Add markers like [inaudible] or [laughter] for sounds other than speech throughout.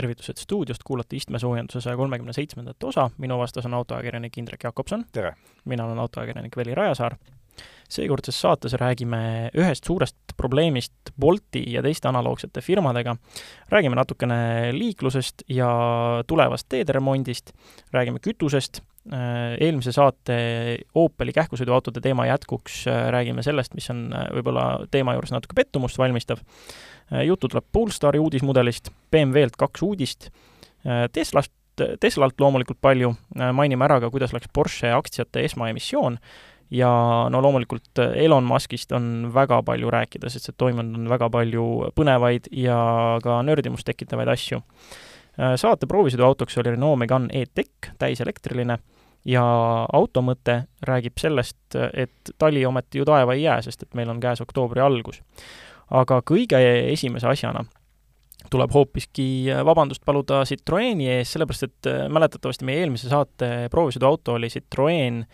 tervitused stuudiost, kuulate istmesoojenduse saja kolmekümne seitsmendat osa, minu vastas on autoajakirjanik Indrek Jakobson. tere! mina olen autoajakirjanik Veli Rajasaar. seekordses saates räägime ühest suurest probleemist Bolti ja teiste analoogsete firmadega, räägime natukene liiklusest ja tulevast teede remondist, räägime kütusest, eelmise saate Opeli kähkusõiduautode teema jätkuks räägime sellest, mis on võib-olla teema juures natuke pettumust valmistav. Äh, juttu tuleb Polestari uudismudelist, BMW-lt kaks uudist, äh, Teslast, Teslalt loomulikult palju, äh, mainime ära ka, kuidas läks Porsche aktsiate esmaemissioon. Ja no loomulikult Elon Muskist on väga palju rääkida, sest et toimunud on väga palju põnevaid ja ka nördimust tekitavaid asju. saate proovisõiduautoks oli Renault Megane E-Tech, täiselektriline, ja auto mõte räägib sellest, et tali ometi ju taeva ei jää, sest et meil on käes oktoobri algus. Aga kõige esimese asjana tuleb hoopiski vabandust paluda Citroeni ees, sellepärast et mäletatavasti meie eelmise saate proovisõiduauto oli Citroen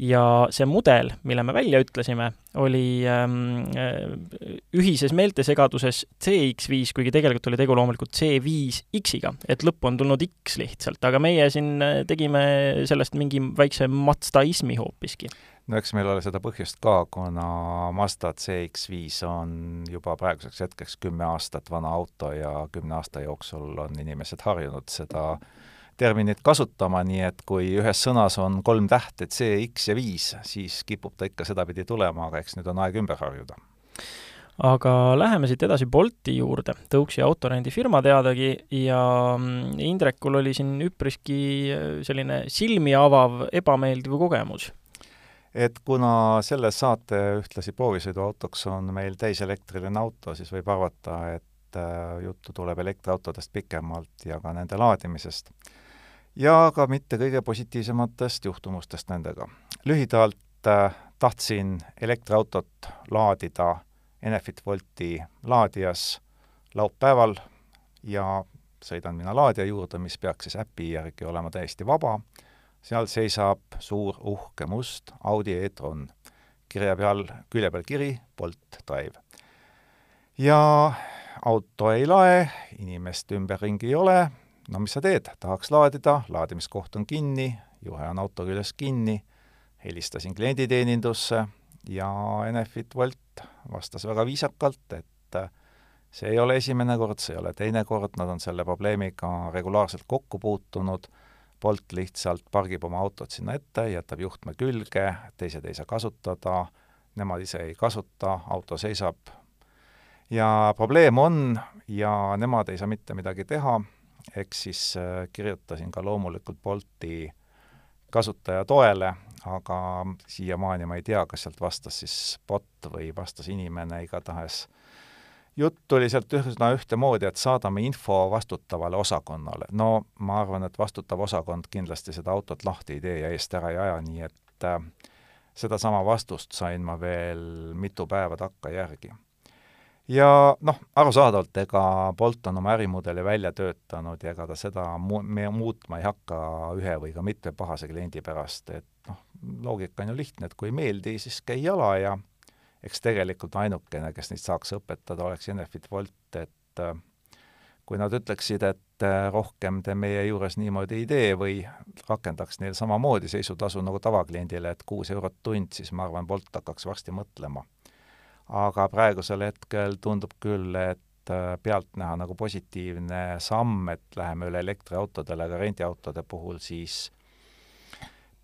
ja see mudel, mille me välja ütlesime, oli ähm, äh, ühises meeltesegaduses CX5, kuigi tegelikult oli tegu loomulikult C5X-iga, et lõppu on tulnud X lihtsalt, aga meie siin äh, tegime sellest mingi väikse matstaismi hoopiski. No eks meil ole seda põhjust ka, kuna Mazda CX-5 on juba praeguseks hetkeks kümme aastat vana auto ja kümne aasta jooksul on inimesed harjunud seda terminit kasutama, nii et kui ühes sõnas on kolm tähte, CX ja viis, siis kipub ta ikka sedapidi tulema, aga eks nüüd on aeg ümber harjuda aga läheme siit edasi Bolti juurde, tõuksi autorendifirma teadagi, ja mm, Indrekul oli siin üpriski selline silmi avav ebameeldiv kogemus et kuna selle saate ühtlasi proovisõiduautoks on meil täiselektriline auto, siis võib arvata, et äh, juttu tuleb elektriautodest pikemalt ja ka nende laadimisest. Ja ka mitte kõige positiivsematest juhtumustest nendega. lühidalt äh, tahtsin elektriautot laadida Enefit Volti laadijas laupäeval ja sõidan mina laadija juurde, mis peaks siis äpi järgi olema täiesti vaba seal seisab suur uhke must Audi e-tron. kirja peal, külje peal kiri Bolt Drive. ja auto ei lae, inimest ümberringi ei ole, no mis sa teed, tahaks laadida, laadimiskoht on kinni, juhe on auto küljes kinni, helistasin klienditeenindusse ja Enefit Volt vastas väga viisakalt, et see ei ole esimene kord, see ei ole teine kord, nad on selle probleemiga regulaarselt kokku puutunud. Bolt lihtsalt pargib oma autot sinna ette, jätab juhtme külge, teised ei saa kasutada, nemad ise ei kasuta, auto seisab. ja probleem on ja nemad ei saa mitte midagi teha, eks siis äh, kirjutasin ka loomulikult Bolti kasutaja toele, aga siiamaani ma ei tea, kas sealt vastas siis bot või vastas inimene, igatahes jutt oli sealt üsna ühtemoodi, et saadame info vastutavale osakonnale. no ma arvan, et vastutav osakond kindlasti seda autot lahti ei tee ja eest ära ei aja, nii et äh, sedasama vastust sain ma veel mitu päeva takkajärgi. Ja noh, arusaadavalt, ega Bolt on oma ärimudeli välja töötanud ja ega ta seda mu-, me muutma ei hakka ühe või ka mitme pahase kliendi pärast, et noh, loogika on ju lihtne, et kui ei meeldi, siis käi jala ja eks tegelikult ainukene, kes neid saaks õpetada, oleks Enefit Volt, et äh, kui nad ütleksid, et äh, rohkem te meie juures niimoodi ei tee või rakendaks neil samamoodi seisutasu nagu tavakliendile, et kuus eurot tund, siis ma arvan, Bolt hakkaks varsti mõtlema. Aga praegusel hetkel tundub küll, et äh, pealtnäha nagu positiivne samm, et läheme üle elektriautodele, aga rendiautode puhul siis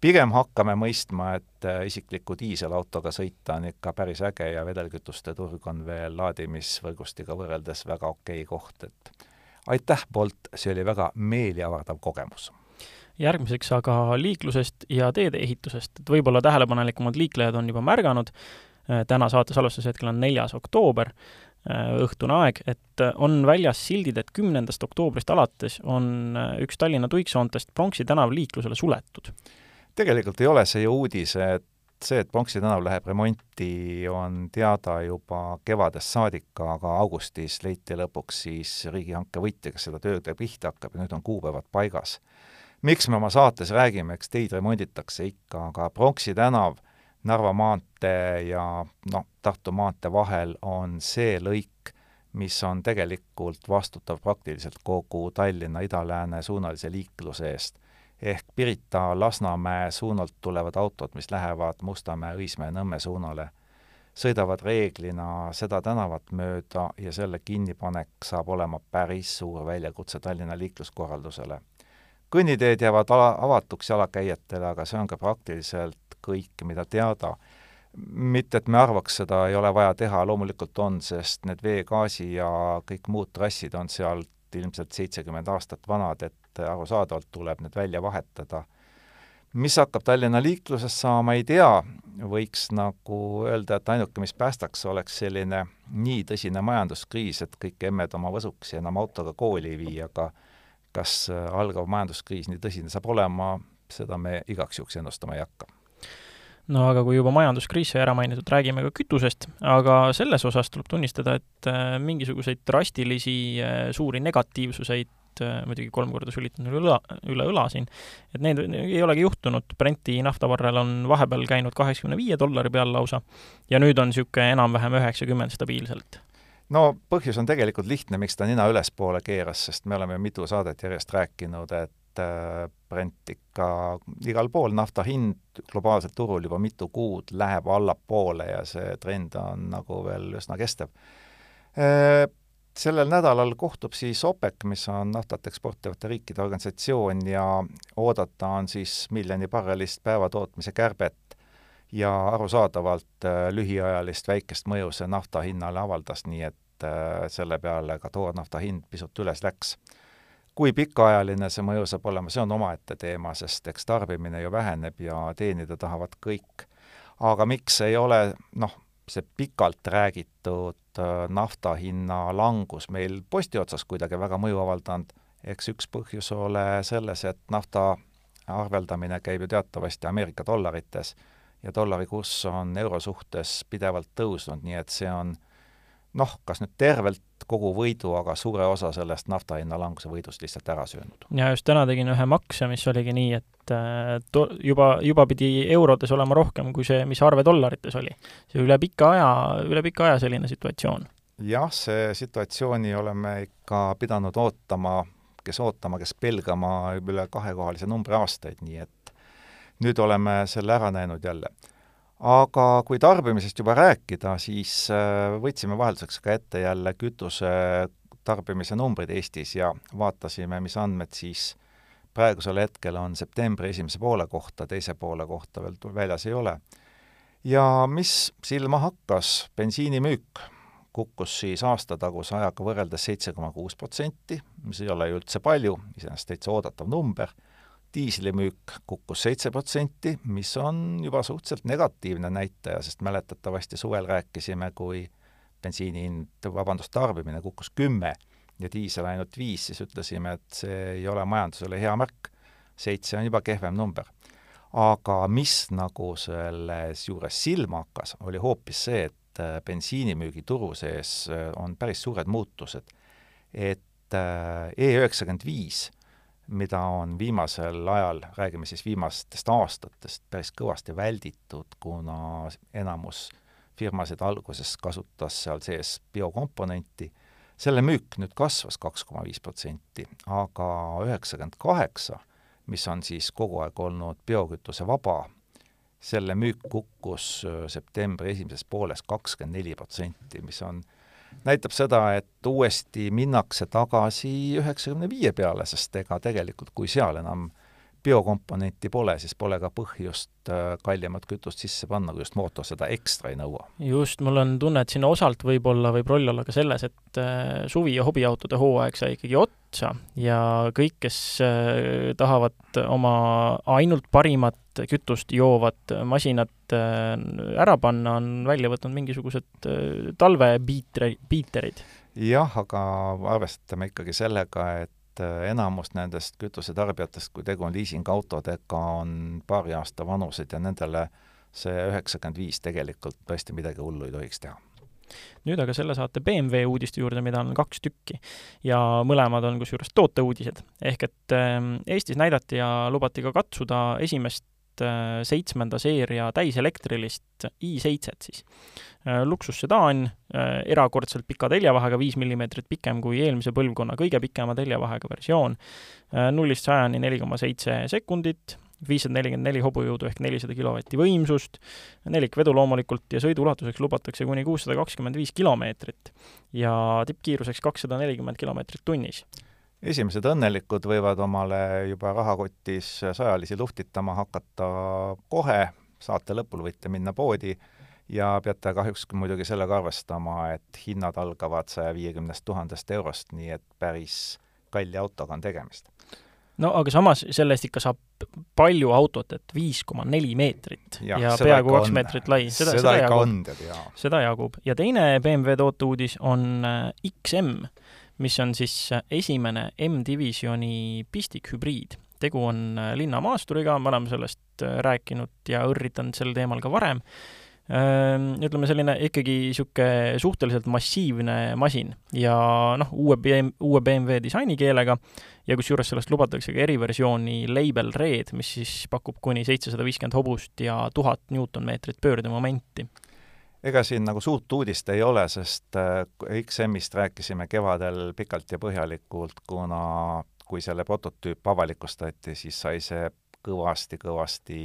pigem hakkame mõistma, et äh, isikliku diiselautoga sõita on ikka päris äge ja vedelkütuste turg on veel laadimisvõrgustiga võrreldes väga okei koht, et aitäh, Bolt, see oli väga meeliavaldav kogemus. Järgmiseks aga liiklusest ja teedeehitusest, et võib-olla tähelepanelikumad liiklejad on juba märganud, täna saate salvestuse hetkel on neljas oktoober, äh, õhtune aeg, et on väljas sildid, et kümnendast oktoobrist alates on üks Tallinna tuiksoontest Pronksi tänav liiklusele suletud tegelikult ei ole see ju uudis, et see, et Pronksi tänav läheb remonti, on teada juba kevadest saadik, aga augustis leiti lõpuks siis riigihanke võitja, kes seda tööd pihta hakkab ja nüüd on kuupäevad paigas. miks me oma saates räägime, eks teid remonditakse ikka, aga Pronksi tänav Narva maantee ja noh, Tartu maantee vahel on see lõik, mis on tegelikult vastutav praktiliselt kogu Tallinna ida-lääne suunalise liikluse eest. ehk Pirita, Lasnamäe suunalt tulevad autod, mis lähevad Mustamäe, Õismäe, Nõmme suunale, sõidavad reeglina seda tänavat mööda ja selle kinnipanek saab olema päris suur väljakutse Tallinna liikluskorraldusele. kõnniteed jäävad ala, avatuks jalakäijatele, aga see on ka praktiliselt kõik, mida teada. mitte, et me arvaks, seda ei ole vaja teha, loomulikult on, sest need vee, gaasi ja kõik muud trassid on sealt ilmselt seitsekümmend aastat vanad, et arusaadavalt tuleb need välja vahetada. mis hakkab Tallinna liiklusest saama, ei tea, võiks nagu öelda, et ainuke, mis päästaks, oleks selline nii tõsine majanduskriis, et kõik emmed oma võsuksi enam autoga kooli ei vii, aga kas algav majanduskriis nii tõsine saab olema, seda me igaks juhuks ennustama ei hakka no aga kui juba majanduskriis sai ära mainitud, räägime ka kütusest, aga selles osas tuleb tunnistada, et äh, mingisuguseid drastilisi äh, suuri negatiivsuseid äh, muidugi kolm korda sülitan üle õla, üle õla siin, et need ei olegi juhtunud, Brenti naftavarrel on vahepeal käinud kaheksakümne viie dollari peal lausa ja nüüd on niisugune enam-vähem üheksakümmend stabiilselt. No põhjus on tegelikult lihtne, miks ta nina ülespoole keeras, sest me oleme mitu saadet järjest rääkinud, et Brent ikka igal pool, nafta hind globaalsel turul juba mitu kuud läheb allapoole ja see trend on nagu veel üsna kestev. Sellel nädalal kohtub siis OPEC, mis on naftat eksportivate riikide organisatsioon ja oodata on siis miljoni barrelist päevatootmise kärbet ja arusaadavalt lühiajalist väikest mõju see nafta hinnale avaldas, nii et selle peale ka toornafta hind pisut üles läks kui pikaajaline see mõju saab olema, see on omaette teema, sest eks tarbimine ju väheneb ja teenida tahavad kõik. aga miks ei ole noh, see pikalt räägitud äh, nafta hinna langus meil posti otsas kuidagi väga mõju avaldanud, eks üks põhjus ole selles, et nafta arveldamine käib ju teatavasti Ameerika dollarites ja dollari kurss on euro suhtes pidevalt tõusnud, nii et see on noh, kas nüüd tervelt kogu võidu, aga suure osa sellest nafta hinna languse võidust lihtsalt ära söönud. ja just täna tegin ühe makse, mis oligi nii, et äh, to-, juba, juba pidi eurodes olema rohkem kui see, mis arve dollarites oli. see üle pika aja, üle pika aja selline situatsioon. jah, see situatsiooni oleme ikka pidanud ootama, kes ootama, kes pelgama üle kahekohalise numbri aastaid, nii et nüüd oleme selle ära näinud jälle aga kui tarbimisest juba rääkida, siis äh, võtsime vahelduseks ka ette jälle kütuse tarbimise numbrid Eestis ja vaatasime, mis andmed siis praegusel hetkel on septembri esimese poole kohta, teise poole kohta veel väljas ei ole. ja mis silma hakkas, bensiinimüük kukkus siis aastataguse ajaga võrreldes seitse koma kuus protsenti, mis ei ole ju üldse palju, iseenesest täitsa oodatav number diislimüük kukkus seitse protsenti, mis on juba suhteliselt negatiivne näitaja, sest mäletatavasti suvel rääkisime, kui bensiini hind, vabandust, tarbimine kukkus kümme ja diisel ainult viis, siis ütlesime, et see ei ole majandusele hea märk. seitse on juba kehvem number. aga mis nagu selles juures silma hakkas, oli hoopis see, et äh, bensiinimüügituru sees äh, on päris suured muutused. et äh, E üheksakümmend viis mida on viimasel ajal, räägime siis viimastest aastatest, päris kõvasti välditud, kuna enamus firmasid alguses kasutas seal sees biokomponenti, selle müük nüüd kasvas kaks koma viis protsenti, aga üheksakümmend kaheksa, mis on siis kogu aeg olnud biokütuse vaba, selle müük kukkus septembri esimeses pooles kakskümmend neli protsenti, mis on näitab seda, et uuesti minnakse tagasi üheksakümne viie peale, sest ega tegelikult, kui seal enam biokomponenti pole, siis pole ka põhjust äh, kallimat kütust sisse panna, kui just mootor seda ekstra ei nõua. just, mul on tunne, et siin osalt võib-olla, võib roll olla ka selles, et äh, suvi- ja hobiautode hooaeg sai ikkagi otsa ja kõik, kes äh, tahavad oma ainult parimat kütust joovat masinat ära panna, on välja võtnud mingisugused talvebiitri, biiterid. jah, aga arvestame ikkagi sellega, et äh, enamus nendest kütusetarbijatest, kui tegu on liisingautodega, on paari aasta vanused ja nendele see üheksakümmend viis tegelikult tõesti midagi hullu ei tohiks teha nüüd aga selle saate BMW uudiste juurde, mida on kaks tükki ja mõlemad on kusjuures tooteuudised. ehk et ähm, Eestis näidati ja lubati ka katsuda esimest äh, seitsmenda seeria täiselektrilist i7-t siis. Äh, luksussedaan, erakordselt pika teljavahega, viis millimeetrit pikem kui eelmise põlvkonna kõige pikema teljavahega versioon, nullist sajani neli koma seitse sekundit, viissada nelikümmend neli hobujõudu ehk nelisada kilovatti võimsust, nelikvedu loomulikult ja sõiduulatuseks lubatakse kuni kuussada kakskümmend viis kilomeetrit ja tippkiiruseks kakssada nelikümmend kilomeetrit tunnis esimesed õnnelikud võivad omale juba rahakotis sajalisi luhtitama hakata kohe, saate lõpul võite minna poodi ja peate kahjuks muidugi sellega arvestama, et hinnad algavad saja viiekümnest tuhandest eurost, nii et päris kalli autoga on tegemist. No aga samas selle eest ikka saab palju autot, et viis koma neli meetrit ja, ja peaaegu kaks meetrit lai, seda, seda, seda jagub. seda jagub. ja teine BMW tooteuudis on äh, XM, mis on siis äh, esimene M-divisjoni pistikhübriid. tegu on äh, linnamaasturiga, me oleme sellest rääkinud ja õrritanud sel teemal ka varem Ehm, ütleme, selline ikkagi niisugune suhteliselt massiivne masin ja noh, uue BM, uue BMW disainikeelega ja kusjuures sellest lubatakse ka eriversiooni Label Red, mis siis pakub kuni seitsesada viiskümmend hobust ja tuhat Newtonmeetrit pöördemomenti ega siin nagu suurt uudist ei ole, sest äh, XM-ist rääkisime kevadel pikalt ja põhjalikult, kuna kui selle prototüüp avalikustati, siis sai see kõvasti-kõvasti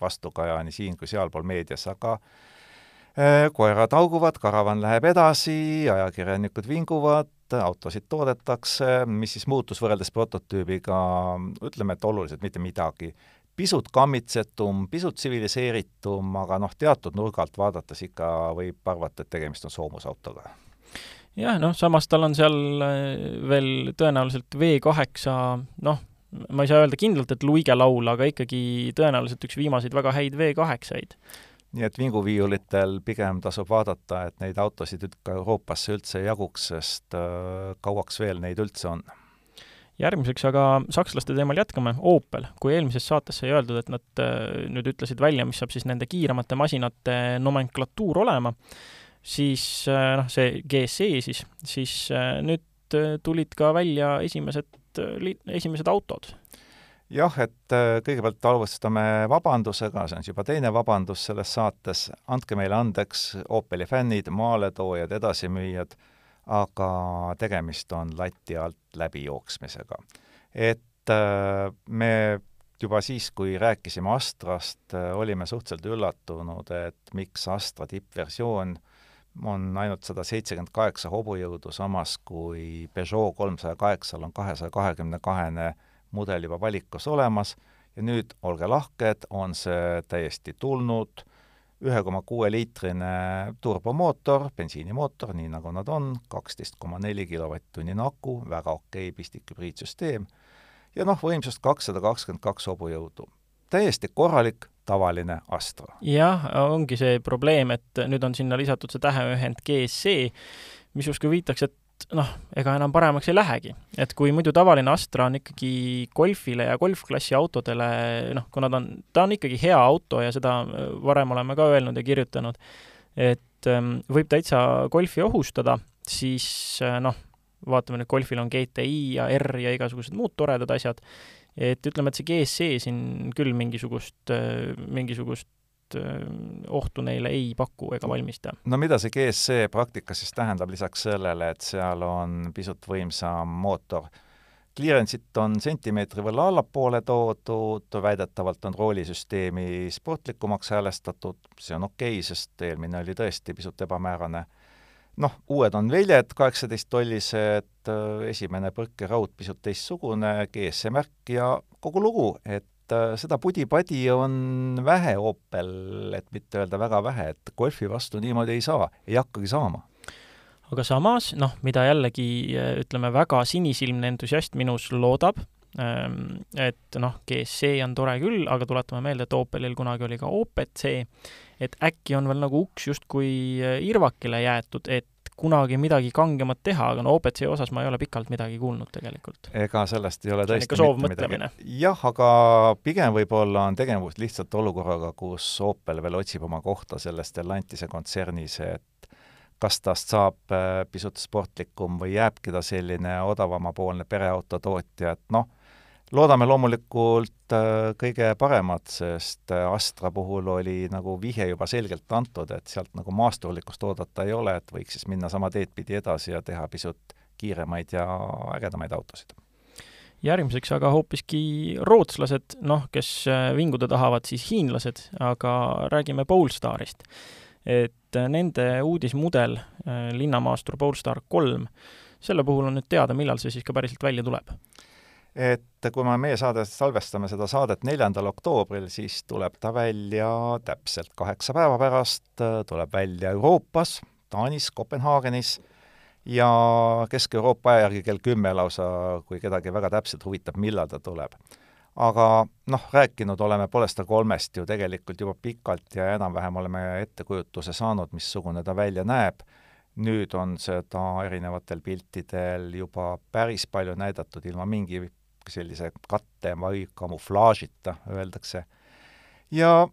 vastukaja nii siin kui sealpool meedias, aga äh, koerad hauguvad, karavan läheb edasi, ajakirjanikud vinguvad, autosid toodetakse, mis siis muutus võrreldes prototüübiga, ütleme, et oluliselt mitte midagi. Pisut kammitsetum, pisut tsiviliseeritum, aga noh, teatud nurga alt vaadates ikka võib arvata, et tegemist on soomusautoga jah, noh, samas tal on seal äh, veel tõenäoliselt V8, noh, ma ei saa öelda kindlalt, et luigelaul, aga ikkagi tõenäoliselt üks viimaseid väga häid V8-id. nii et vinguviiulitel pigem tasub vaadata, et neid autosid ka Euroopasse üldse jaguks, sest äh, kauaks veel neid üldse on järgmiseks aga sakslaste teemal jätkame, Opel. kui eelmises saates sai öeldud, et nad äh, nüüd ütlesid välja, mis saab siis nende kiiremate masinate nomenklatuur olema, siis äh, noh, see GSE siis, siis nüüd tulid ka välja esimesed esimesed autod? jah, et äh, kõigepealt alustame vabandusega, see on siis juba teine vabandus selles saates, andke meile andeks, Opeli fännid, maaletoojad, edasimüüjad, aga tegemist on lati alt läbijooksmisega. et äh, me juba siis, kui rääkisime Astrast, äh, olime suhteliselt üllatunud, et miks Astra tippversioon on ainult sada seitsekümmend kaheksa hobujõudu, samas kui Peugeot kolmsaja kaheksal on kahesaja kahekümne kahene mudel juba valikus olemas ja nüüd, olge lahked, on see täiesti tulnud, ühe koma kuue liitrine turbomootor, bensiinimootor, nii nagu nad on, kaksteist koma neli kilovatt-tunnine aku, väga okei pistikhübriidsüsteem, ja noh, võimsust kakssada kakskümmend kaks hobujõudu. täiesti korralik tavaline Astra. jah, ongi see probleem, et nüüd on sinna lisatud see täheühend GSC, mis justkui viitaks, et noh, ega enam paremaks ei lähegi. et kui muidu tavaline Astra on ikkagi golfile ja golfklassi autodele, noh, kuna ta on, ta on ikkagi hea auto ja seda varem oleme ka öelnud ja kirjutanud, et ähm, võib täitsa golfi ohustada, siis äh, noh, vaatame nüüd, golfil on GTI ja R ja igasugused muud toredad asjad, et ütleme, et see GSC siin küll mingisugust, mingisugust ohtu neile ei paku ega valmista. no mida see GSC praktikas siis tähendab, lisaks sellele, et seal on pisut võimsam mootor? Clearance'it on sentimeetri võrra allapoole toodud, väidetavalt on roolisüsteemi sportlikumaks häälestatud, see on okei okay,, sest eelmine oli tõesti pisut ebamäärane noh, uued on väljed, kaheksateisttollised, äh, esimene põrkeraud pisut teistsugune, GSM märk ja kogu lugu, et äh, seda pudi-padi on vähe Opel, et mitte öelda väga vähe, et golfi vastu niimoodi ei saa, ei hakkagi saama. Aga samas, noh, mida jällegi äh, ütleme, väga sinisilmne entusiast minus loodab, ähm, et noh, GSC on tore küll, aga tuletame meelde, et Opelil kunagi oli ka Opet C, et äkki on veel nagu uks justkui äh, irvakile jäetud, et kunagi midagi kangemat teha, aga no OPC osas ma ei ole pikalt midagi kuulnud tegelikult. ega sellest ei ole tõesti ikka soovmõtlemine. jah, aga pigem võib-olla on tegemist lihtsalt olukorraga, kus Opel veel otsib oma kohta selles Stellantise kontsernis, et kas tast saab äh, pisut sportlikum või jääbki ta selline odavamapoolne pereautotootja, et noh, loodame loomulikult äh, kõige paremat, sest äh, Astra puhul oli nagu vihje juba selgelt antud, et sealt nagu maasturlikkust oodata ei ole, et võiks siis minna sama teed pidi edasi ja teha pisut kiiremaid ja ägedamaid autosid. järgmiseks aga hoopiski rootslased, noh, kes äh, vinguda tahavad, siis hiinlased, aga räägime Polestarist. et nende uudismudel, linnamaastur Polestar kolm, selle puhul on nüüd teada, millal see siis ka päriselt välja tuleb et kui me meie saade, salvestame seda saadet neljandal oktoobril, siis tuleb ta välja täpselt kaheksa päeva pärast, tuleb välja Euroopas, Taanis, Kopenhaagenis ja Kesk-Euroopa aja järgi kell kümme lausa, kui kedagi väga täpselt huvitab, millal ta tuleb. aga noh, rääkinud oleme Polestar kolmest ju tegelikult juba pikalt ja enam-vähem oleme ettekujutuse saanud, missugune ta välja näeb nüüd on seda erinevatel piltidel juba päris palju näidatud ilma mingi sellise katte või kamuflaažita, öeldakse. ja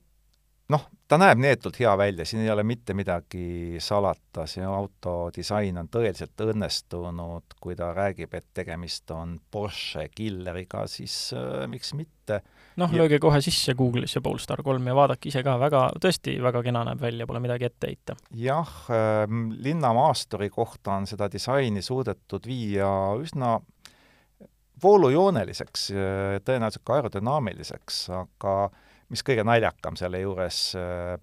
noh, ta näeb neetult hea välja, siin ei ole mitte midagi salata, see auto disain on tõeliselt õnnestunud, kui ta räägib, et tegemist on Porsche killeriga, siis äh, miks mitte. noh, lööge kohe sisse Google'isse Polestar kolm ja vaadake ise ka, väga, tõesti väga kena näeb välja, pole midagi ette heita. jah äh,, linnamaasturi kohta on seda disaini suudetud viia üsna voolujooneliseks, tõenäoliselt ka aerodünaamiliseks, aga mis kõige naljakam selle juures,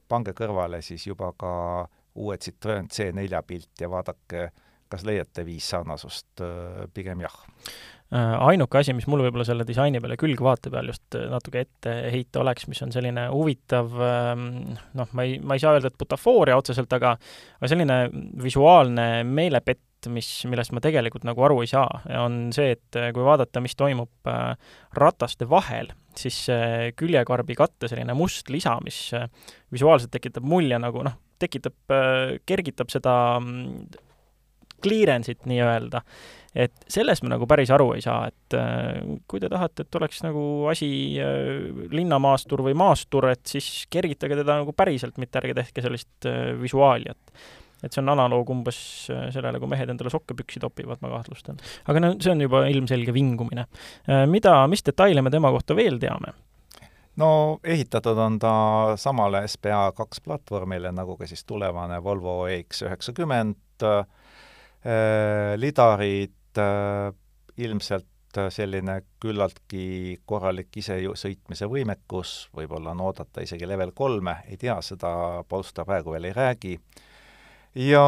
pange kõrvale siis juba ka uue Citroen C4 pilt ja vaadake, kas leiate viis sarnasust, pigem jah. Ainuke asi, mis mul võib-olla selle disaini peale külgvaate peal just natuke ette heita oleks, mis on selline huvitav noh, ma ei, ma ei saa öelda, et butafooria otseselt, aga aga selline visuaalne meelepett, mis, millest ma tegelikult nagu aru ei saa, on see, et äh, kui vaadata, mis toimub äh, rataste vahel, siis küljekarbi katte selline must lisa, mis äh, visuaalselt tekitab mulje nagu noh, tekitab, kergitab seda mm, clearance'it nii-öelda, et sellest ma nagu päris aru ei saa, et kui te tahate, et oleks nagu asi linnamaastur või maastur, et siis kergitage teda nagu päriselt, mitte ärge tehke sellist visuaali, et et see on analoog umbes äh, sellele, kui mehed endale sokkepüksi topivad, ma kahtlustan. aga no see on juba ilmselge vingumine. Äh, mida, mis detaile me tema kohta veel teame? no ehitatud on ta samale SPA kaks platvormile, nagu ka siis tulevane Volvo EX üheksakümmend, äh, lidarid ilmselt selline küllaltki korralik isesõitmise võimekus, võib-olla on oodata isegi level kolme, ei tea, seda Polestar praegu veel ei räägi. Ja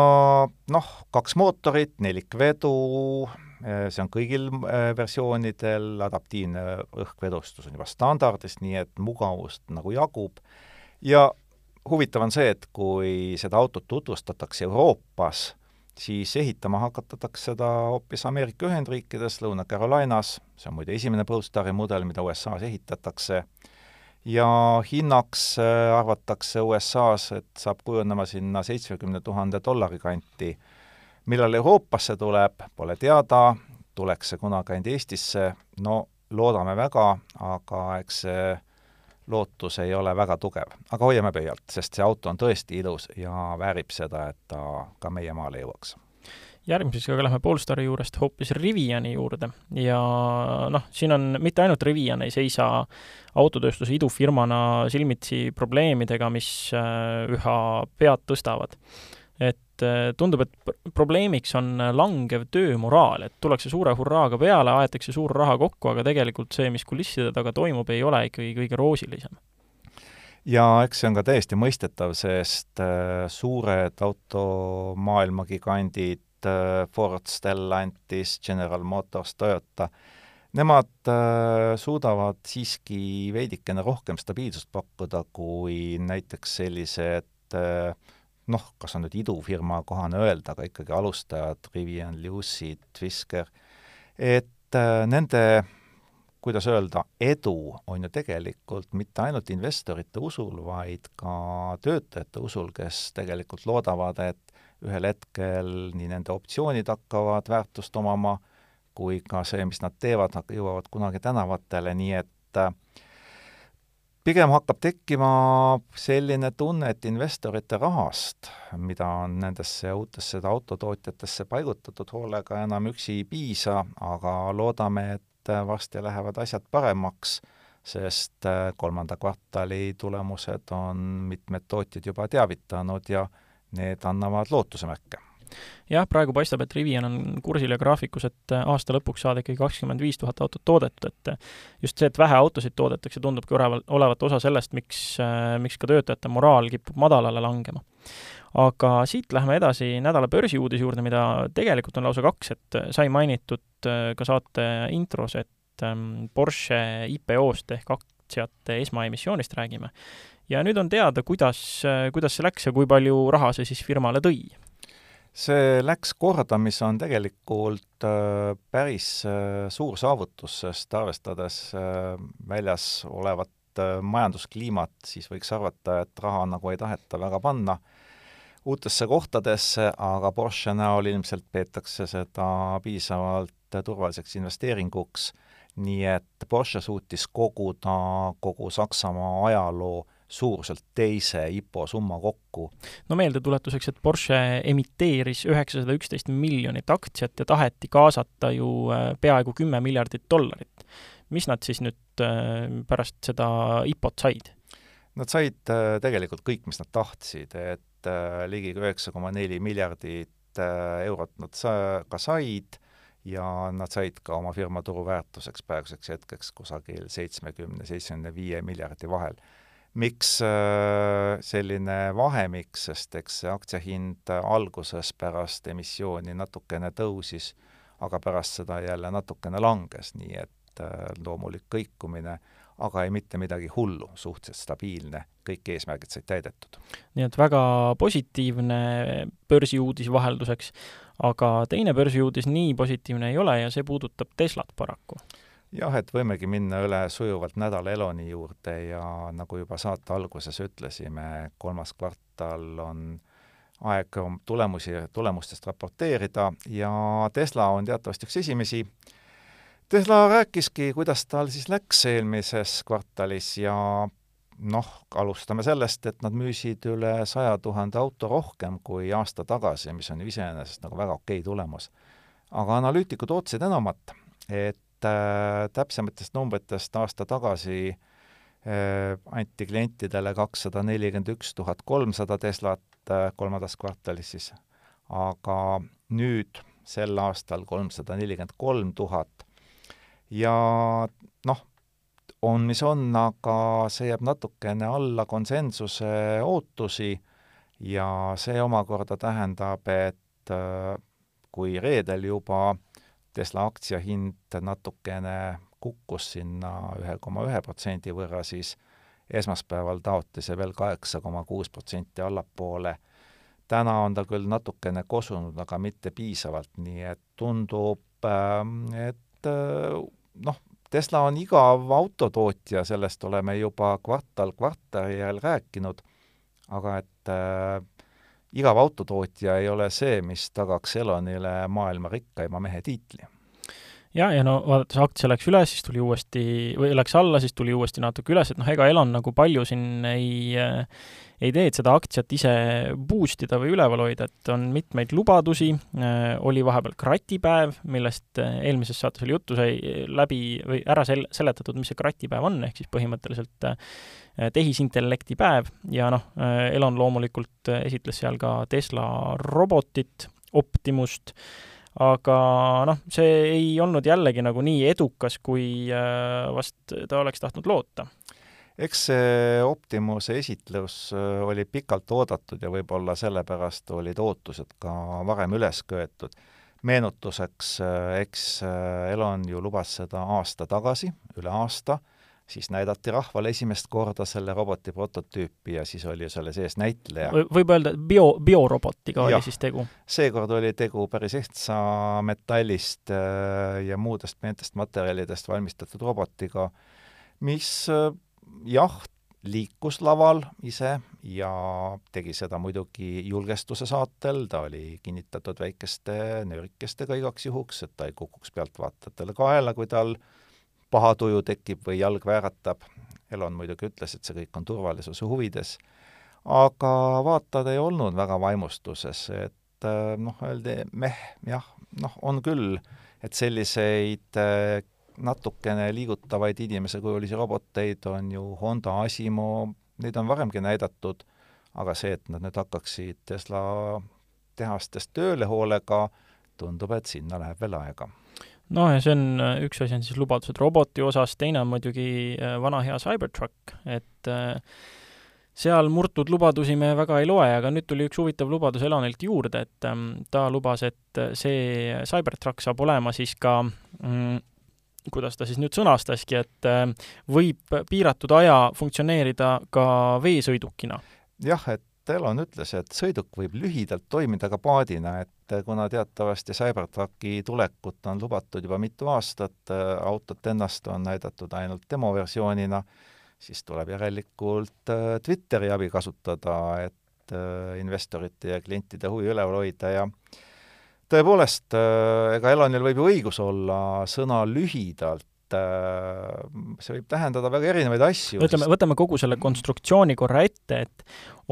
noh, kaks mootorit, nelikvedu, see on kõigil versioonidel, adaptiivne õhkvedustus on juba standardis, nii et mugavust nagu jagub, ja huvitav on see, et kui seda autot tutvustatakse Euroopas, siis ehitama hakatakse seda hoopis Ameerika Ühendriikides, Lõuna-Carolinas, see on muide esimene Polestari mudel, mida USA-s ehitatakse, ja hinnaks äh, arvatakse USA-s, et saab kujunema sinna seitsmekümne tuhande dollari kanti. millal Euroopasse tuleb, pole teada, tuleks see kunagi ainult Eestisse, no loodame väga, aga eks see lootus ei ole väga tugev. aga hoiame pöialt, sest see auto on tõesti ilus ja väärib seda, et ta ka meie maale jõuaks järgmiseks aga lähme Polestari juurest hoopis Riviani juurde ja noh, siin on mitte ainult Rivian ei seisa autotööstuse idufirmana silmitsi probleemidega, mis äh, üha pead tõstavad. Et äh, tundub, et probleemiks on langev töömoraal, et tullakse suure hurraaga peale, aetakse suur raha kokku, aga tegelikult see, mis kulisside taga toimub, ei ole ikkagi kõige roosilisem. Ja eks see on ka täiesti mõistetav, sest äh, suured automaailma gigandid Äh, Ford, Stellantis, General Motors, Toyota, nemad suudavad siiski veidikene rohkem stabiilsust pakkuda kui näiteks sellised äh, noh, kas on nüüd idufirma kohane öelda, aga ikkagi alustajad, Rivian, Lucid, Fisker, et nende kuidas öelda, edu on ju tegelikult mitte ainult investorite usul, vaid ka töötajate usul, kes tegelikult loodavad, et ühel hetkel nii nende optsioonid hakkavad väärtust omama, kui ka see, mis nad teevad, jõuavad kunagi tänavatele, nii et äh, pigem hakkab tekkima selline tunne, et investorite rahast, mida on nendesse uutesse autotootjatesse paigutatud hoolega, enam üksi ei piisa, aga loodame, et varsti lähevad asjad paremaks, sest kolmanda kvartali tulemused on mitmed tootjad juba teavitanud ja need annavad lootuse märke jah, praegu paistab, et Rivian on kursil ja graafikus, et äh, aasta lõpuks saada ikkagi kakskümmend viis tuhat autot toodetud, et äh, just see, et vähe autosid toodetakse, tundubki olevat, osa sellest, miks, äh, miks ka töötajate moraal kipub madalale langema. aga siit läheme edasi nädala börsiuudise juurde, mida tegelikult on lausa kaks, et sai mainitud ka saate intros, et ähm, Porsche IPO-st ehk aktsiate esmaemissioonist räägime. ja nüüd on teada, kuidas, kuidas see läks ja kui palju raha see siis firmale tõi see läks korda, mis on tegelikult äh, päris äh, suur saavutus, sest arvestades äh, väljas olevat majanduskliimat, siis võiks arvata, et raha nagu ei taheta väga panna uutesse kohtadesse, aga Porsche näol ilmselt peetakse seda piisavalt turvaliseks investeeringuks, nii et Porsche suutis koguda kogu Saksamaa ajaloo suuruselt teise IPO summa kokku. no meeldetuletuseks, et Porsche emiteeris üheksasada üksteist miljonit aktsiat ja taheti kaasata ju äh, peaaegu kümme miljardit dollarit. mis nad siis nüüd äh, pärast seda IPO-t said? Nad said äh, tegelikult kõik, mis nad tahtsid, et ligi üheksa koma neli miljardit eurot nad sa-, ka said ja nad said ka oma firma turuväärtuseks praeguseks hetkeks kusagil seitsmekümne, seitsmekümne viie miljardi vahel miks äh, selline vahemik, sest eks see aktsiahind alguses pärast emissiooni natukene tõusis, aga pärast seda jälle natukene langes, nii et äh, loomulik kõikumine, aga ei mitte midagi hullu, suhteliselt stabiilne, kõik eesmärgid said täidetud. nii et väga positiivne börsiuudis vahelduseks, aga teine börsiuudis nii positiivne ei ole ja see puudutab Teslat paraku jah, et võimegi minna üle sujuvalt nädala Eloni juurde ja nagu juba saate alguses ütlesime, kolmas kvartal on aeg tulemusi, tulemustest raporteerida ja Tesla on teatavasti üks esimesi. Tesla rääkiski, kuidas tal siis läks eelmises kvartalis ja noh, alustame sellest, et nad müüsid üle saja tuhande auto rohkem kui aasta tagasi, mis on iseenesest nagu väga okei tulemus. aga analüütikud ootasid enamat, et täpsematest numbritest aasta tagasi äh, anti klientidele kakssada nelikümmend üks tuhat kolmsada Teslat äh, kolmandas kvartalis siis, aga nüüd sel aastal kolmsada nelikümmend kolm tuhat. ja noh, on mis on, aga see jääb natukene alla konsensuse ootusi ja see omakorda tähendab, et äh, kui reedel juba Tesla aktsia hind natukene kukkus sinna ühe koma ühe protsendi võrra, siis esmaspäeval taotis see veel kaheksa koma kuus protsenti allapoole. täna on ta küll natukene kosunud, aga mitte piisavalt, nii et tundub, ähm, et äh, noh, Tesla on igav autotootja, sellest oleme juba kvartal kvartali järel rääkinud, aga et äh, igav autotootja ei ole see, mis tagaks Elonile maailma rikkaima mehe tiitli ja, ja no vaadates aktsia läks üles, siis tuli uuesti, või läks alla, siis tuli uuesti natuke üles, et noh, ega Elon nagu palju siin ei ei tee, et seda aktsiat ise boost ida või üleval hoida, et on mitmeid lubadusi, oli vahepeal kratipäev, millest eelmises saates oli juttu, sai läbi või ära sel-, seletatud, mis see kratipäev on, ehk siis põhimõtteliselt tehisintellekti päev. Ja noh, Elon loomulikult esitles seal ka Tesla robotit, Optimust, aga noh, see ei olnud jällegi nagu nii edukas, kui äh, vast ta oleks tahtnud loota. eks see Optimuse esitlus äh, oli pikalt oodatud ja võib-olla sellepärast olid ootused ka varem üles köetud. meenutuseks, äh, eks Elon ju lubas seda aasta tagasi, üle aasta siis näidati rahvale esimest korda selle roboti prototüüpi ja siis oli selle sees näitleja. võib öelda, et bio, biorobotiga oli siis tegu? seekord oli tegu päris ehtsa metallist äh, ja muudest peentest materjalidest valmistatud robotiga, mis äh, jah, liikus laval ise ja tegi seda muidugi julgestuse saatel, ta oli kinnitatud väikeste nöörikestega igaks juhuks, et ta ei kukuks pealtvaatajatele kaela, kui tal äh, paha tuju tekib või jalg vääratab. Elon muidugi ütles, et see kõik on turvalisuse huvides, aga vaatajad ei olnud väga vaimustuses, et äh, noh, öeldi meh, jah, noh, on küll, et selliseid äh, natukene liigutavaid inimesekujulisi roboteid on ju Honda Asimo, neid on varemgi näidatud, aga see, et nad nüüd hakkaksid Tesla tehastes tööle hoolega, tundub, et sinna läheb veel aega noh, ja see on, üks asi on siis lubadused roboti osas, teine on muidugi äh, vana hea Cybertruck, et äh, seal murtud lubadusi me väga ei loe, aga nüüd tuli üks huvitav lubadus Elonilt juurde, et ähm, ta lubas, et see Cybertruck saab olema siis ka mm, kuidas ta siis nüüd sõnastaski, et äh, võib piiratud aja funktsioneerida ka veesõidukina. jah, et Elon ütles, et sõiduk võib lühidalt toimida ka paadina, et kuna teatavasti Cybertrucki tulekut on lubatud juba mitu aastat, autot ennast on näidatud ainult demoversioonina, siis tuleb järelikult äh, Twitteri abi kasutada, et äh, investorite ja klientide huvi üleval hoida ja tõepoolest, äh, ega Elonil võib ju õigus olla sõna lühidalt Äh, see võib tähendada väga erinevaid asju. ütleme, võtame kogu selle konstruktsiooni korra ette, et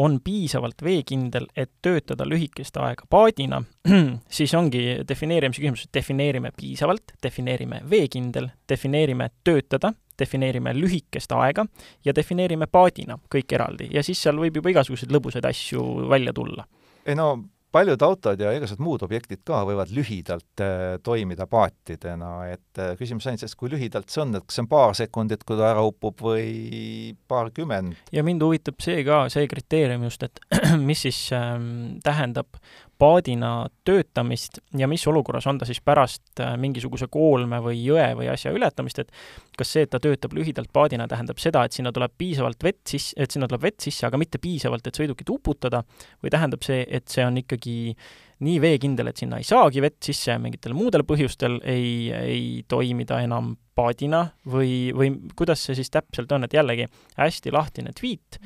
on piisavalt veekindel, et töötada lühikest aega paadina, [clears throat] siis ongi defineerimise küsimus, et defineerime piisavalt, defineerime veekindel, defineerime töötada, defineerime lühikest aega ja defineerime paadina, kõik eraldi. ja siis seal võib juba igasuguseid lõbusaid asju välja tulla. ei no paljud autod ja igasugused muud objektid ka võivad lühidalt äh, toimida paatidena, et äh, küsimus ainult selles, kui lühidalt see on, et kas see on paar sekundit, kui ta ära upub, või paarkümmend. ja mind huvitab see ka, see kriteerium just, et [clears throat] mis siis ähm, tähendab paadina töötamist ja mis olukorras on ta siis pärast äh, mingisuguse koolme või jõe või asja ületamist, et kas see, et ta töötab lühidalt paadina, tähendab seda, et sinna tuleb piisavalt vett sisse, et sinna tuleb vett sisse, aga mitte piisavalt, et sõidukit uputada, või tähendab see, et see on ikkagi nii veekindel, et sinna ei saagi vett sisse mingitel muudel põhjustel ei, ei toimi ta enam paadina või, või kuidas see siis täpselt on, et jällegi hästi lahtine tweet,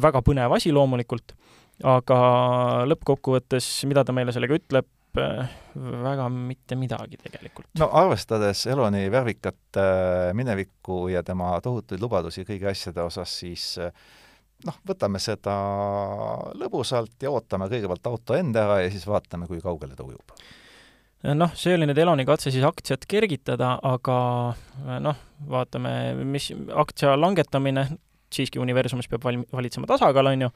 väga põnev asi loomulikult aga lõppkokkuvõttes, mida ta meile sellega ütleb, väga mitte midagi tegelikult. no arvestades Eloni värvikat äh, minevikku ja tema tohutuid lubadusi kõigi asjade osas, siis äh, noh, võtame seda lõbusalt ja ootame kõigepealt auto enda ära ja siis vaatame, kui kaugele ta ujub noh, see oli nüüd Eloni katse siis aktsiat kergitada, aga noh, vaatame, mis aktsia langetamine, siiski universumis peab valm-, valitsema tasakaal, on ju,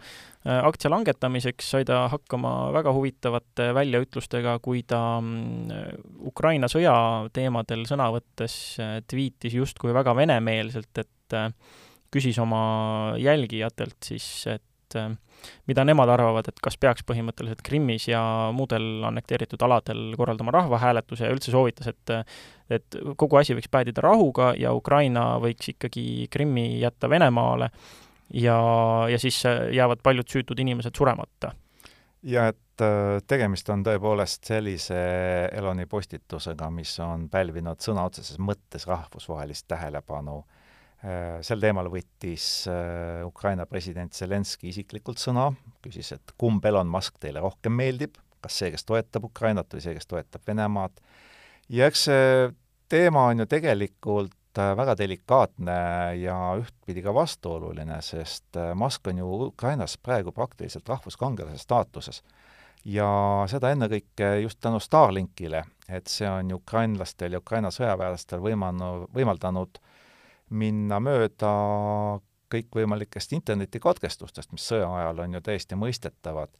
äh, aktsia langetamiseks sai ta hakkama väga huvitavate väljaütlustega, kui ta mm, Ukraina sõja teemadel sõna võttes äh, tweetis justkui väga venemeelselt, et äh, küsis oma jälgijatelt siis, et mida nemad arvavad, et kas peaks põhimõtteliselt Krimmis ja muudel annekteeritud aladel korraldama rahvahääletuse ja üldse soovitas, et et kogu asi võiks päädida rahuga ja Ukraina võiks ikkagi Krimmi jätta Venemaale ja, ja siis jäävad paljud süütud inimesed suremata. ja et äh, tegemist on tõepoolest sellise Eloni postitusega, mis on pälvinud sõna otseses mõttes rahvusvahelist tähelepanu. Äh, sel teemal võttis äh, Ukraina president Zelenskõi isiklikult sõna, küsis, et kumb Elon Musk teile rohkem meeldib, kas see, kes toetab Ukrainat või see, kes toetab Venemaad ja eks see teema on ju tegelikult äh, väga delikaatne ja ühtpidi ka vastuoluline, sest Musk on ju Ukrainas praegu praktiliselt rahvuskangelase staatuses. ja seda ennekõike just tänu Starlinkile, et see on ukrainlastel ja Ukraina sõjaväelastel võimanud, võimaldanud minna mööda kõikvõimalikest internetikatkestustest, mis sõja ajal on ju täiesti mõistetavad.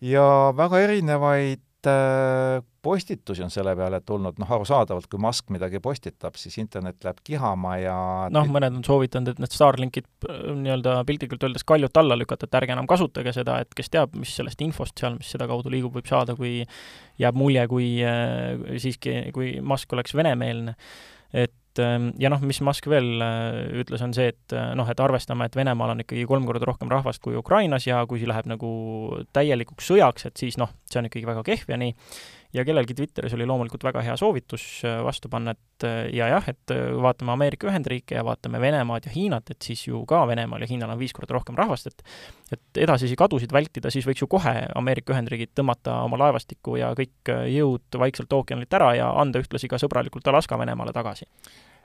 ja väga erinevaid Äh, postitusi on selle peale tulnud, noh arusaadavalt, kui Musk midagi postitab, siis internet läheb kihama ja noh, mõned on soovitanud, et need Starlinkid äh, nii-öelda piltlikult öeldes kaljut alla lükata, et ärge enam kasutage seda, et kes teab, mis sellest infost seal, mis sedakaudu liigub, võib saada, kui jääb mulje, kui äh, siiski, kui Musk oleks venemeelne. et ähm, ja noh, mis Musk veel ütles, on see, et noh, et arvestame, et Venemaal on ikkagi kolm korda rohkem rahvast kui Ukrainas ja kui läheb nagu täielikuks sõjaks, et siis noh, see on ikkagi väga kehv ja nii. Ja kellelgi Twitteris oli loomulikult väga hea soovitus äh, vastu panna, et äh, ja jah, et äh, vaatame Ameerika Ühendriike ja vaatame Venemaad ja Hiinat, et siis ju ka Venemaal ja Hiinal on viis korda rohkem rahvast, et et edasisi kadusid vältida, siis võiks ju kohe Ameerika Ühendriigid tõmmata oma laevastiku ja kõik jõud Vaikselt ookeanilt ära ja anda ühtlasi ka sõbralikult Alaska Venemaale tagasi.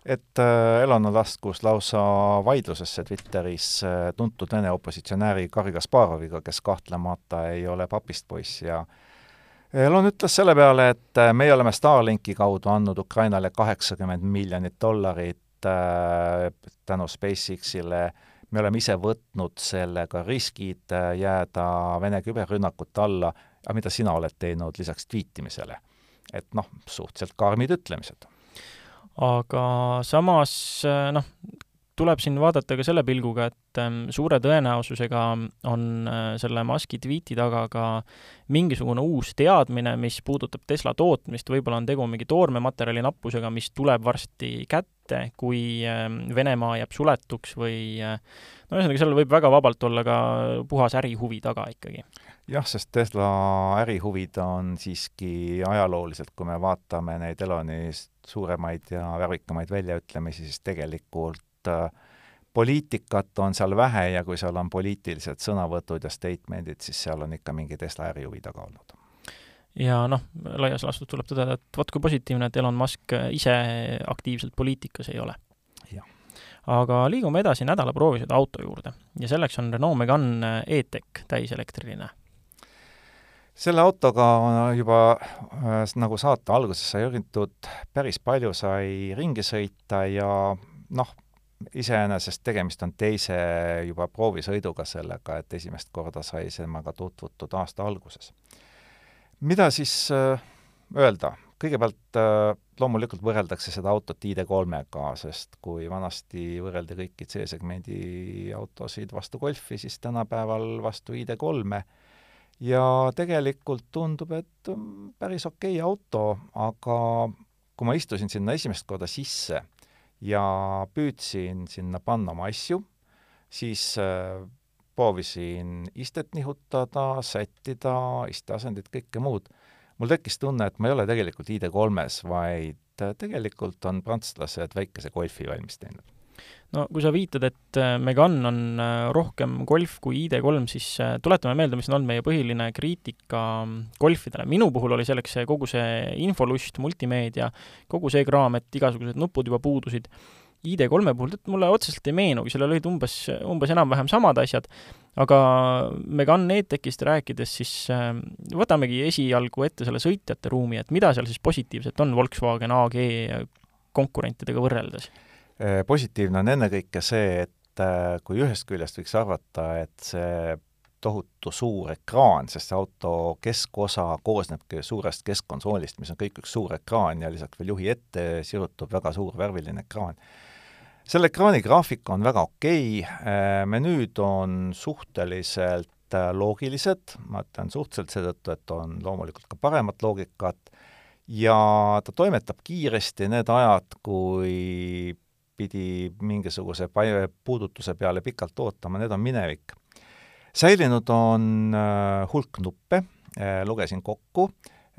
Et Elon laskus lausa vaidlusesse Twitteris tuntud Vene opositsionääri Garri Kasparoviga, kes kahtlemata ei ole papist poiss ja Elon ütles selle peale, et äh, meie oleme Starlinki kaudu andnud Ukrainale kaheksakümmend miljonit dollarit äh, tänu SpaceX-ile, me oleme ise võtnud sellega riskid äh, jääda Vene küberrünnakute alla, aga mida sina oled teinud lisaks tweetimisele? et noh, suhteliselt karmid ütlemised. aga samas noh, tuleb siin vaadata ka selle pilguga, et ähm, suure tõenäosusega on äh, selle Muski tweeti taga ka mingisugune uus teadmine, mis puudutab Tesla tootmist, võib-olla on tegu mingi toormematerjali nappusega, mis tuleb varsti kätte, kui ähm, Venemaa jääb suletuks või äh, no ühesõnaga, seal võib väga vabalt olla ka puhas ärihuvi taga ikkagi. jah, sest Tesla ärihuvid on siiski ajalooliselt, kui me vaatame neid Eloni suuremaid ja värvikamaid väljaütlemisi, siis tegelikult äh, poliitikat on seal vähe ja kui seal on poliitilised sõnavõtud ja statement'id, siis seal on ikka mingi Tesla ärihuvi taga olnud. ja noh, laias laastus tuleb tõdeda, et vot kui positiivne, et Elon Musk ise aktiivselt poliitikas ei ole. aga liigume edasi nädala proovisõidu auto juurde ja selleks on Renault Megane E-Tech täiselektriline selle autoga juba äh, nagu saate alguses sai õrritud, päris palju sai ringi sõita ja noh, iseenesest tegemist on teise juba proovisõiduga sellega, et esimest korda sai temaga tutvutud aasta alguses. mida siis äh, öelda? kõigepealt äh, loomulikult võrreldakse seda autot ID3-ga, sest kui vanasti võrreldi kõiki C-segmendi autosid vastu Golfi, siis tänapäeval vastu ID3-e ja tegelikult tundub, et mm, päris okei okay auto, aga kui ma istusin sinna esimest korda sisse ja püüdsin sinna panna oma asju, siis äh, proovisin istet nihutada, sättida, isteasendit, kõike muud. mul tekkis tunne, et ma ei ole tegelikult ID3-s, vaid äh, tegelikult on prantslased väikese golfi valmis teinud no kui sa viitad, et äh, Megane on äh, rohkem Golf kui ID3, siis äh, tuletame meelde, mis on olnud meie põhiline kriitika mm, Golfidele. minu puhul oli selleks see kogu see infolust, multimeedia, kogu see kraam, et igasugused nupud juba puudusid. ID3 puhul mulle otseselt ei meenugi, sellel olid umbes, umbes enam-vähem samad asjad, aga Megane E-Techist rääkides, siis võtamegi esialgu ette selle sõitjate ruumi, et mida seal siis positiivset on Volkswagen AG konkurentidega võrreldes positiivne on ennekõike see, et äh, kui ühest küljest võiks arvata, et see tohutu suur ekraan, sest see auto keskosa koosnebki suurest keskkonsoolist, mis on kõik üks suur ekraan ja lisaks veel juhi ette sirutub väga suur värviline ekraan. selle ekraani graafik on väga okei okay., äh, menüüd on suhteliselt loogilised, ma ütlen suhteliselt seetõttu, et on loomulikult ka paremat loogikat, ja ta toimetab kiiresti need ajad, kui pidi mingisuguse puudutuse peale pikalt ootama, need on minevik. säilinud on äh, hulk nuppe, äh, lugesin kokku,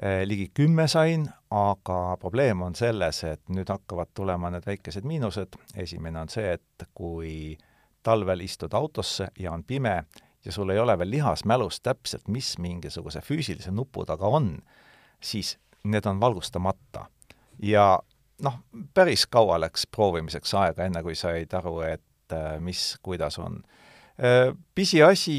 äh, ligi kümme sain, aga probleem on selles, et nüüd hakkavad tulema need väikesed miinused, esimene on see, et kui talvel istud autosse ja on pime ja sul ei ole veel lihas mälus täpselt, mis mingisuguse füüsilise nupu taga on, siis need on valgustamata. ja noh, päris kaua läks proovimiseks aega, enne kui said aru, et äh, mis, kuidas on. Äh, pisiasi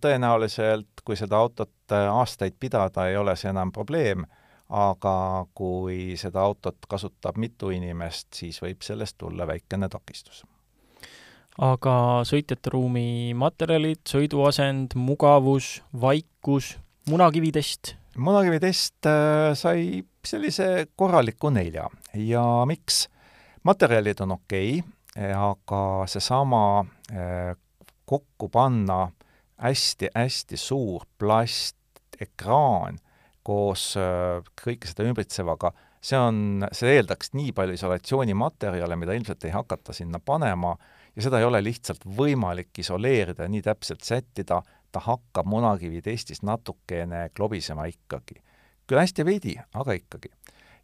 tõenäoliselt, kui seda autot äh, aastaid pidada, ei ole see enam probleem, aga kui seda autot kasutab mitu inimest, siis võib sellest tulla väikene takistus aga sõitjate ruumi materjalid, sõiduasend, mugavus, vaikus, munakividest? Munakividest sai sellise korraliku nelja ja miks? materjalid on okei okay,, aga seesama eh, kokku panna hästi-hästi suur plastekraan koos kõike seda ümbritsevaga, see on, see eeldaks nii palju isolatsioonimaterjale, mida ilmselt ei hakata sinna panema, ja seda ei ole lihtsalt võimalik isoleerida ja nii täpselt sättida, ta hakkab munakivi testis natukene klobisema ikkagi küll hästi veidi, aga ikkagi.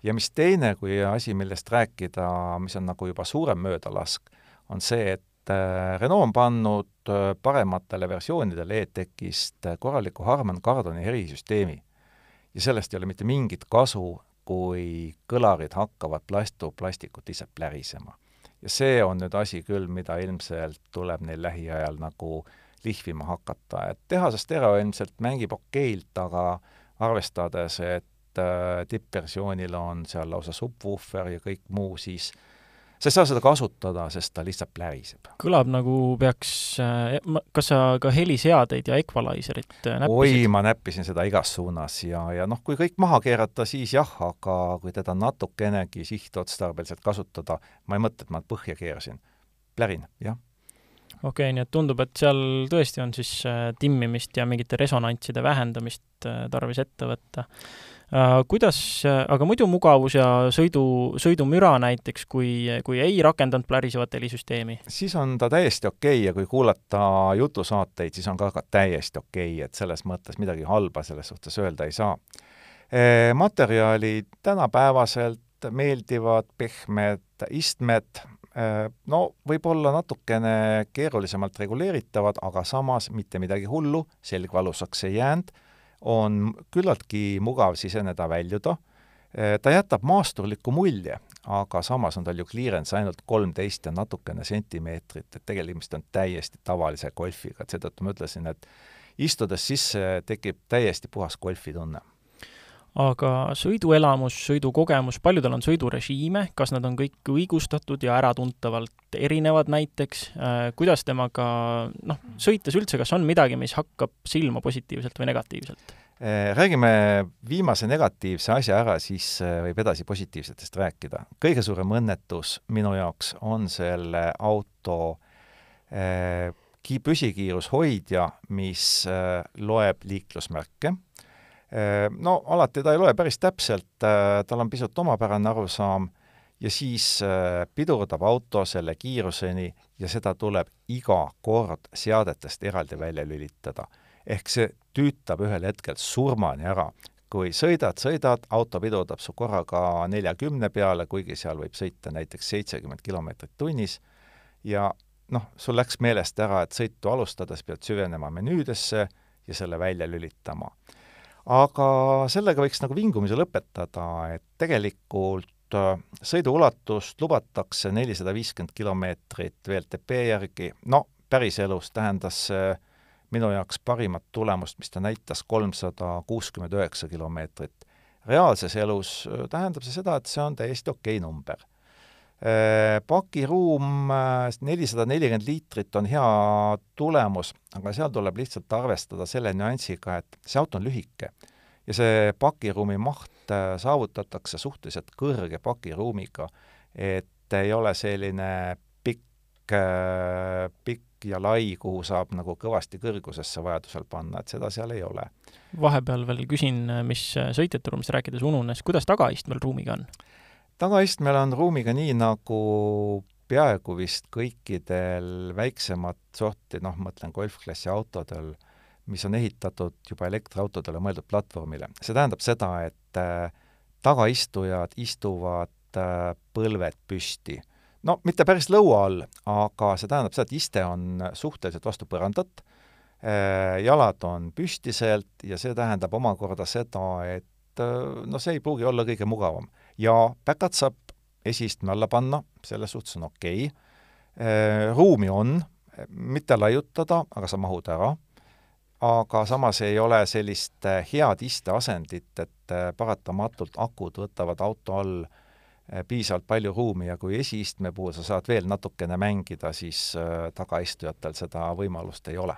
ja mis teine kui asi, millest rääkida, mis on nagu juba suurem möödalask, on see, et äh, Renault on pannud äh, parematele versioonidele e-tekist korraliku Harman Kardoni erisüsteemi. ja sellest ei ole mitte mingit kasu, kui kõlarid hakkavad plastu plastikut lihtsalt plärisema. ja see on nüüd asi küll, mida ilmselt tuleb neil lähiajal nagu lihvima hakata, et tehasest Tero ilmselt mängib okeilt, aga arvestades, et äh, tippversioonil on seal lausa subwoofer ja kõik muu, siis sa ei saa seda kasutada, sest ta lihtsalt pläriseb. kõlab nagu peaks, äh, kas sa ka heliseadeid ja equalizerit äh, näppisid? oi, ma näppisin seda igas suunas ja, ja noh, kui kõik maha keerata, siis jah, aga kui teda natukenegi sihtotstarbeliselt kasutada, ma ei mõtle, et ma põhja keerasin. plärin, jah okei okay,, nii et tundub, et seal tõesti on siis äh, timmimist ja mingite resonantside vähendamist tarvis ette võtta. Äh, kuidas, äh, aga muidu mugavus ja sõidu, sõidumüra näiteks, kui, kui ei rakendanud plärisevat helisüsteemi? siis on ta täiesti okei okay ja kui kuulata jutusaateid, siis on ka, ka täiesti okei okay,, et selles mõttes midagi halba selles suhtes öelda ei saa. Äh, materjalid tänapäevaselt meeldivad, pehmed istmed, no võib-olla natukene keerulisemalt reguleeritavad, aga samas mitte midagi hullu, selg valusaks ei jäänud. On küllaltki mugav siseneda, väljuda, eh, ta jätab maasturliku mulje, aga samas on tal ju clearance ainult kolmteist ja natukene sentimeetrit, et tegemist on täiesti tavalise golfiga, et seetõttu ma ütlesin, et istudes sisse tekib täiesti puhas golfitunne aga sõiduelamus, sõidukogemus, paljudel on sõidurežiime, kas nad on kõik õigustatud ja äratuntavalt erinevad näiteks, äh, kuidas temaga noh, sõites üldse, kas on midagi, mis hakkab silma positiivselt või negatiivselt? Äh, räägime viimase negatiivse asja ära, siis äh, võib edasi positiivsetest rääkida. kõige suurem õnnetus minu jaoks on selle auto püsikiirushoidja, mis loeb liiklusmärke no alati ta ei loe päris täpselt, äh, tal on pisut omapärane arusaam ja siis äh, pidurdab auto selle kiiruseni ja seda tuleb iga kord seadetest eraldi välja lülitada. ehk see tüütab ühel hetkel surmani ära. kui sõidad, sõidad, auto pidurdab su korraga neljakümne peale, kuigi seal võib sõita näiteks seitsekümmend kilomeetrit tunnis, ja noh, sul läks meelest ära, et sõitu alustades pead süvenema menüüdesse ja selle välja lülitama aga sellega võiks nagu vingumise lõpetada, et tegelikult äh, sõiduulatust lubatakse nelisada viiskümmend kilomeetrit VLTP järgi, no päriselus tähendas see minu jaoks parimat tulemust, mis ta näitas, kolmsada kuuskümmend üheksa kilomeetrit. reaalses elus äh, tähendab see seda, et see on täiesti okei number. Äh, pakiruum nelisada nelikümmend liitrit on hea tulemus, aga seal tuleb lihtsalt arvestada selle nüansiga, et see auto on lühike ja see pakiruumi maht äh, saavutatakse suhteliselt kõrge pakiruumiga, et ei ole selline pikk, äh, pikk ja lai, kuhu saab nagu kõvasti kõrgusesse vajadusel panna, et seda seal ei ole. vahepeal veel küsin, mis sõitjate ruumist rääkides ununes, kuidas tagaistmel ruumiga on? Tagaistmel on ruumiga nii, nagu peaaegu vist kõikidel väiksemat sorti, noh, mõtlen golfklassi autodel, mis on ehitatud juba elektriautodele mõeldud platvormile. see tähendab seda, et äh, tagaistujad istuvad äh, põlved püsti. no mitte päris lõua all, aga see tähendab seda, et iste on suhteliselt vastu põrandat, äh, jalad on püstiselt ja see tähendab omakorda seda, et no see ei pruugi olla kõige mugavam. Ja päkat saab esiistme alla panna, selles suhtes on okei okay., ruumi on, mitte laiutada, aga sa mahud ära aga samas ei ole sellist äh, head isteasendit, et äh, paratamatult akud võtavad auto all äh, piisavalt palju ruumi ja kui esiistme puhul sa saad veel natukene mängida, siis tagaistujatel seda võimalust ei ole.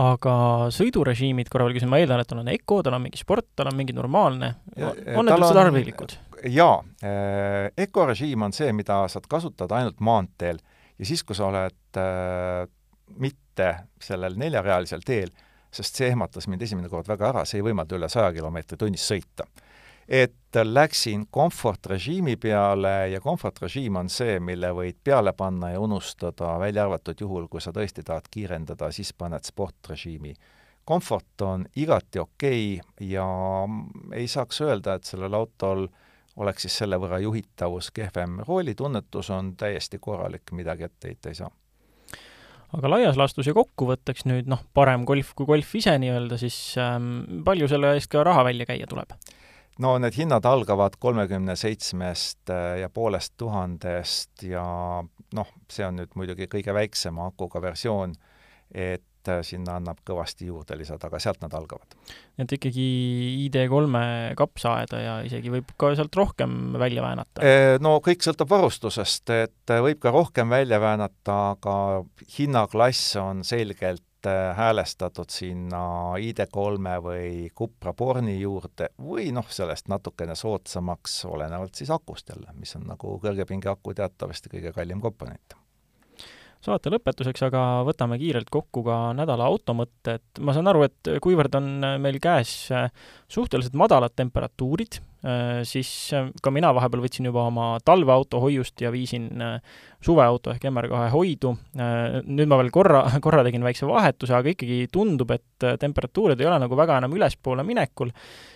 Aga sõidurežiimid, korra veel küsin, ma eeldan, et tal on Eco, tal on mingi sport, tal on mingi normaalne, on need üldse tarvilikud? jaa, Eco režiim on see, mida saad kasutada ainult maanteel ja siis, kui sa oled mitte sellel neljarealisel teel, sest see ehmatas mind esimene kord väga ära, see ei võimalda üle saja kilomeetri tunnis sõita. Et läksin komfortrežiimi peale ja komfortrežiim on see, mille võid peale panna ja unustada, välja arvatud juhul, kui sa tõesti tahad kiirendada, siis paned sportrežiimi. komfort on igati okei okay ja ei saaks öelda, et sellel autol oleks siis selle võrra juhitavus kehvem, roolitunnetus on täiesti korralik, midagi ette heita ei saa aga laias laastus ja kokkuvõtteks nüüd noh, parem golf kui golf ise nii-öelda, siis ähm, palju selle eest ka raha välja käia tuleb? No need hinnad algavad kolmekümne seitsmest äh, ja poolest tuhandest ja noh, see on nüüd muidugi kõige väiksema akuga versioon, et äh, sinna annab kõvasti juurde lisada, aga sealt nad algavad. et ikkagi ID3-e kapsaaeda ja isegi võib ka sealt rohkem välja väänata? No kõik sõltub varustusest, et võib ka rohkem välja väänata, aga hinnaklass on selgelt häälestatud sinna ID3 või Cupra Borni juurde või noh, sellest natukene soodsamaks, olenevalt siis akust jälle, mis on nagu kõrgepingeaku teatavasti kõige kallim komponent saate lõpetuseks aga võtame kiirelt kokku ka nädala automõtted. ma saan aru, et kuivõrd on meil käes äh, suhteliselt madalad temperatuurid, äh, siis äh, ka mina vahepeal võtsin juba oma talveauto hoiust ja viisin suveauto ehk MR2 hoidu. nüüd ma veel korra, [laughs] korra tegin väikse vahetuse, aga ikkagi tundub, et temperatuurid ei ole nagu väga enam ülespoole minekul,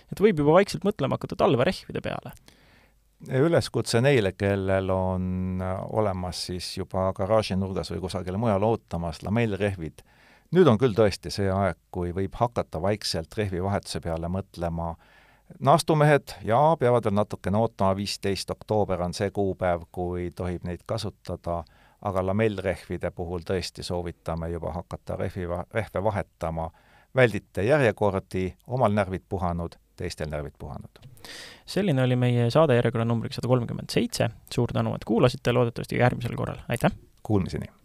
et võib juba vaikselt mõtlema hakata talverehvide peale üleskutse neile, kellel on olemas siis juba garaažinurgas või kusagil mujal ootamas lamellrehvid. nüüd on küll tõesti see aeg, kui võib hakata vaikselt rehvivahetuse peale mõtlema. naastumehed jaa, peavad veel natukene ootama, viisteist oktoober on see kuupäev, kui tohib neid kasutada, aga lamellrehvide puhul tõesti soovitame juba hakata rehvi, rehve vahetama. väldite järjekordi, omal närvid puhanud teistel närvid puhanud. Selline oli meie saade järjekorra numbriks sada kolmkümmend seitse, suur tänu, et kuulasite, loodetavasti järgmisel korral, aitäh! Kuulmiseni!